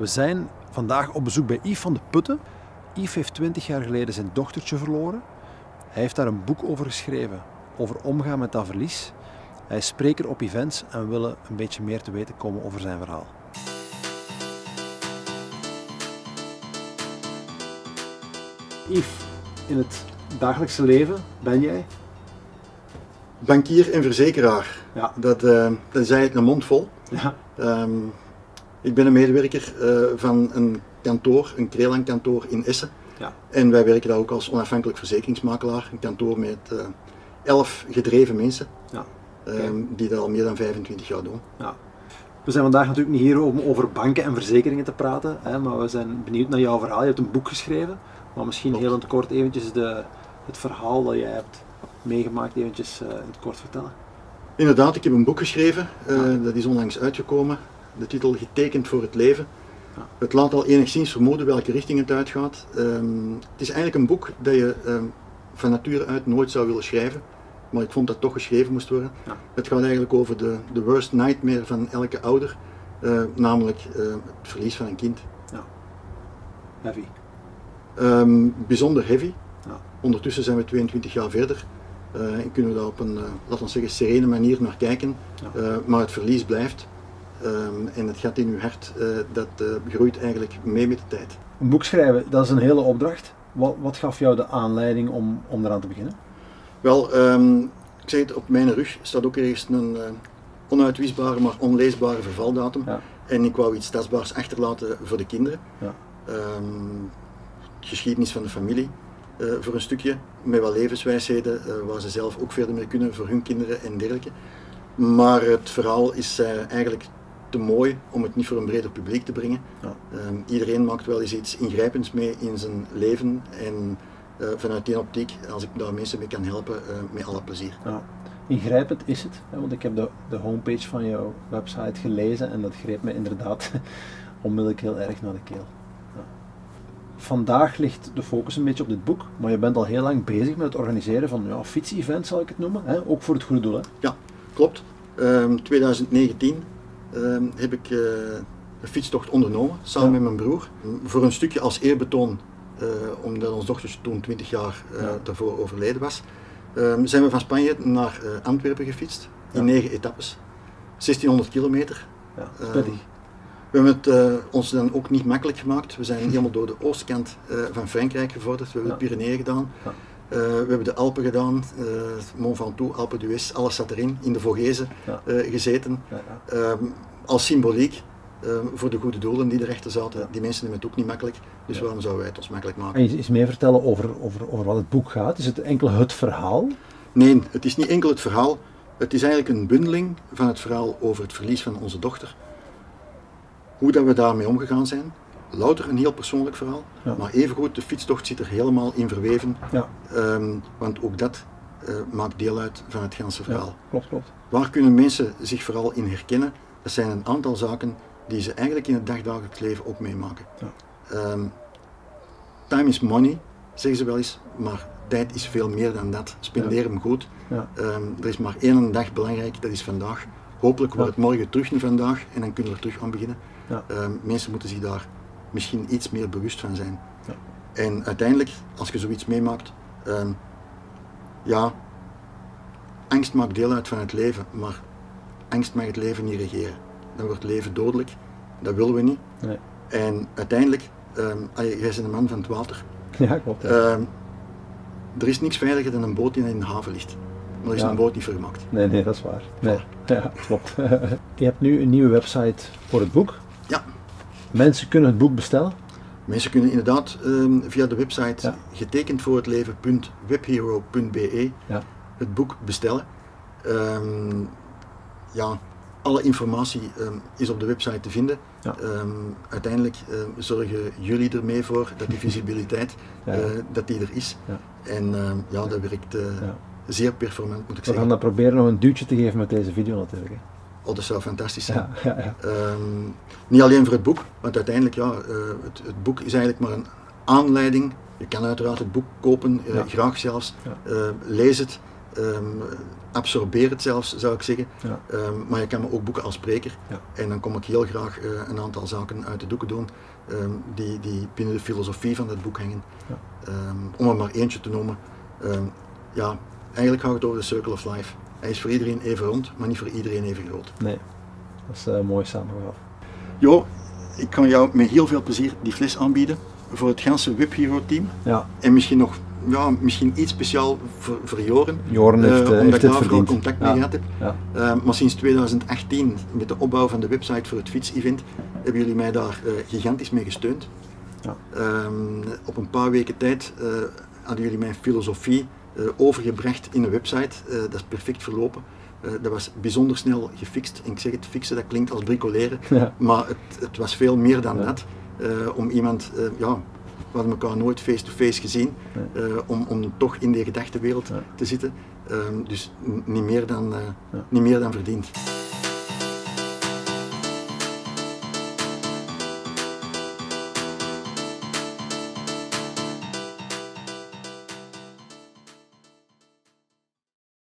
We zijn vandaag op bezoek bij Yves van de Putten. Yves heeft 20 jaar geleden zijn dochtertje verloren. Hij heeft daar een boek over geschreven, over omgaan met dat verlies. Hij is spreker op events en we willen een beetje meer te weten komen over zijn verhaal. Yves, in het dagelijkse leven ben jij? Bankier en verzekeraar. Ja. Dat, eh dat zei het een mond vol. Ja. Ehm, ik ben een medewerker eh, van een kantoor, een Krelan kantoor in Essen. Ja. En wij werken daar ook als onafhankelijk verzekeringsmakelaar. Een kantoor met eh, elf gedreven mensen, ja. ehm, die dat al meer dan 25 jaar doen. Ja. We zijn vandaag natuurlijk niet hier om over banken en verzekeringen te praten, hè, maar we zijn benieuwd naar jouw verhaal. Je hebt een boek geschreven, maar misschien Klopt. heel in het kort eventjes de, het verhaal dat jij hebt meegemaakt eventjes eh, in het kort vertellen. Inderdaad, ik heb een boek geschreven, dat is onlangs uitgekomen. De titel Getekend voor het leven. Ja. Het laat al enigszins vermoeden welke richting het uitgaat. Ehm, het is eigenlijk een boek dat je ehm, van nature uit nooit zou willen schrijven, maar ik vond dat toch geschreven moest worden. Ja. Het gaat eigenlijk over de, de worst nightmare van elke ouder, eh, namelijk eh, het verlies van een kind. Heavy. Ehm, bijzonder heavy. Ja. Ondertussen zijn we 22 jaar verder eh, en kunnen we daar op een, laten we zeggen, serene manier naar kijken. Ja. Maar het verlies blijft. Ehm, en het gat in uw hart, eh, dat eh, groeit eigenlijk mee met de tijd. Een boek schrijven, dat is een hele opdracht. Wat, wat gaf jou de aanleiding om, om eraan te beginnen? Wel, ehm, ik zeg het, op mijn rug staat ook ergens een eh, onuitwisbare, maar onleesbare vervaldatum. Ja. En ik wou iets tastbaars achterlaten voor de kinderen. Ja. Ehm, geschiedenis van de familie voor een stukje, met wat levenswijsheden waar ze zelf ook verder mee kunnen voor hun kinderen en dergelijke. Maar het verhaal is eigenlijk te mooi om het niet voor een breder publiek te brengen. Ja. Ehm, iedereen maakt wel eens iets ingrijpends mee in zijn leven en eh, vanuit die optiek, als ik daar mensen mee kan helpen, eh, met alle plezier. Ja. Ingrijpend is het, hè, want ik heb de, de homepage van jouw website gelezen en dat greep me inderdaad onmiddellijk heel erg naar de keel. Ja. Vandaag ligt de focus een beetje op dit boek, maar je bent al heel lang bezig met het organiseren van ja, fiets-events, zal ik het noemen, hè, ook voor het goede doel. Hè. Ja, klopt. Ehm 2019 ehm, heb ik eh, een fietstocht ondernomen, samen Ja. met mijn broer. Voor een stukje als eerbetoon, eh, omdat ons dochter toen 20 jaar eh, Ja. daarvoor overleden was, ehm, zijn we van Spanje naar eh, Antwerpen gefietst, in negen etappes. 1600 kilometer. Ja, Ehm. We hebben het eh, ons dan ook niet makkelijk gemaakt. We zijn helemaal door de oostkant eh, van Frankrijk gevorderd. We hebben de Pyreneeën gedaan. Eh, we hebben de Alpen gedaan. eh Mont Ventoux, Alpe d'Huez, alles zat erin. In de Vogezen Ja. eh, gezeten. Ja, ja. Ehm, als symboliek ehm, voor de goede doelen die erachter zaten. Die mensen hebben het ook niet makkelijk. Dus waarom zouden wij het ons makkelijk maken? En je iets meer vertellen over, over, over wat het boek gaat? Is het enkel het verhaal? Nee, het is niet enkel het verhaal. Het is eigenlijk een bundeling van het verhaal over het verlies van onze dochter. Hoe dat we daarmee omgegaan zijn. Louter een heel persoonlijk verhaal. Ja. Maar evengoed, de fietstocht zit er helemaal in verweven. Ja, ehm, want ook dat eh, maakt deel uit van het ganse verhaal. ja klopt, klopt. Waar kunnen mensen zich vooral in herkennen? Dat zijn een aantal zaken die ze eigenlijk in het dagdagelijks leven ook meemaken. Ja. Ehm, time is money, zeggen ze wel eens, maar tijd is veel meer dan dat. Spendeer hem goed. Ja. Ehm, er is maar één dag belangrijk, dat is vandaag. Hopelijk wordt het morgen terug een vandaag en dan kunnen we er terug aan beginnen. Ja. Mensen moeten zich daar misschien iets meer bewust van zijn. Ja. En uiteindelijk, als je zoiets meemaakt, ehm, ja, angst maakt deel uit van het leven, maar angst mag het leven niet regeren. Dan wordt het leven dodelijk, dat willen we niet. Nee. En uiteindelijk, ehm allee, jij bent een man van het water, Ja, klopt. Ehm, er is niks veiliger dan een boot die in de haven ligt. Maar er is Ja. een boot niet voor gemaakt. Nee, nee, dat is waar. Nee. Ja, klopt. je hebt nu een nieuwe website voor het boek. Mensen kunnen het boek bestellen. mensen kunnen inderdaad ehm, via de website Ja. getekend voor het leven.webhero.be Ja. het boek bestellen. Ehm, ja, alle informatie ehm, is op de website te vinden. Ja. Uiteindelijk zorgen jullie ermee voor dat die visibiliteit eh, dat die er is. Ja. En ja, dat werkt eh, zeer performant moet ik We zeggen. gaan dat proberen nog een duwtje te geven met deze video natuurlijk. Hè. Oh, dat zou fantastisch zijn. Ja, ja, ja. Ehm, niet alleen voor het boek, want uiteindelijk, ja, eh, het, het boek is eigenlijk maar een aanleiding. Je kan uiteraard het boek kopen, eh, graag zelfs. Eh, lees het. Ehm, absorbeer het zelfs, zou ik zeggen. Ehm, maar je kan me ook boeken als spreker. En dan kom ik heel graag een aantal zaken uit de doeken doen die, die binnen de filosofie van dat boek hangen. Om er maar eentje te noemen. Ja, eigenlijk gaat het over de Circle of Life. Hij is voor iedereen even rond, maar niet voor iedereen even groot. Nee, dat is eh, mooi samengevat. Jo, ik kan jou met heel veel plezier die fles aanbieden voor het ganse Whip Hero team. Ja, En misschien nog ja, misschien iets speciaal voor, voor Joren. Joren heeft, eh, omdat heeft ik daar verdiend. contact mee Ja. gehad heb. Ja. Maar sinds 2018, met de opbouw van de website voor het fietsevent, hebben jullie mij daar eh, gigantisch mee gesteund. Ja. Ehm, op een paar weken tijd eh, hadden jullie mijn filosofie overgebracht in een website. Eh, dat is perfect verlopen. Eh, dat was bijzonder snel gefixt. En ik zeg het, fixen, dat klinkt als bricoleren. Ja. Maar het, het was veel meer dan Ja. dat. Eh, om iemand, eh, ja, we hadden elkaar nooit face-to-face gezien, eh, om, om toch in die gedachtenwereld te zitten. Ehm, dus niet meer dan, eh, niet meer dan verdiend.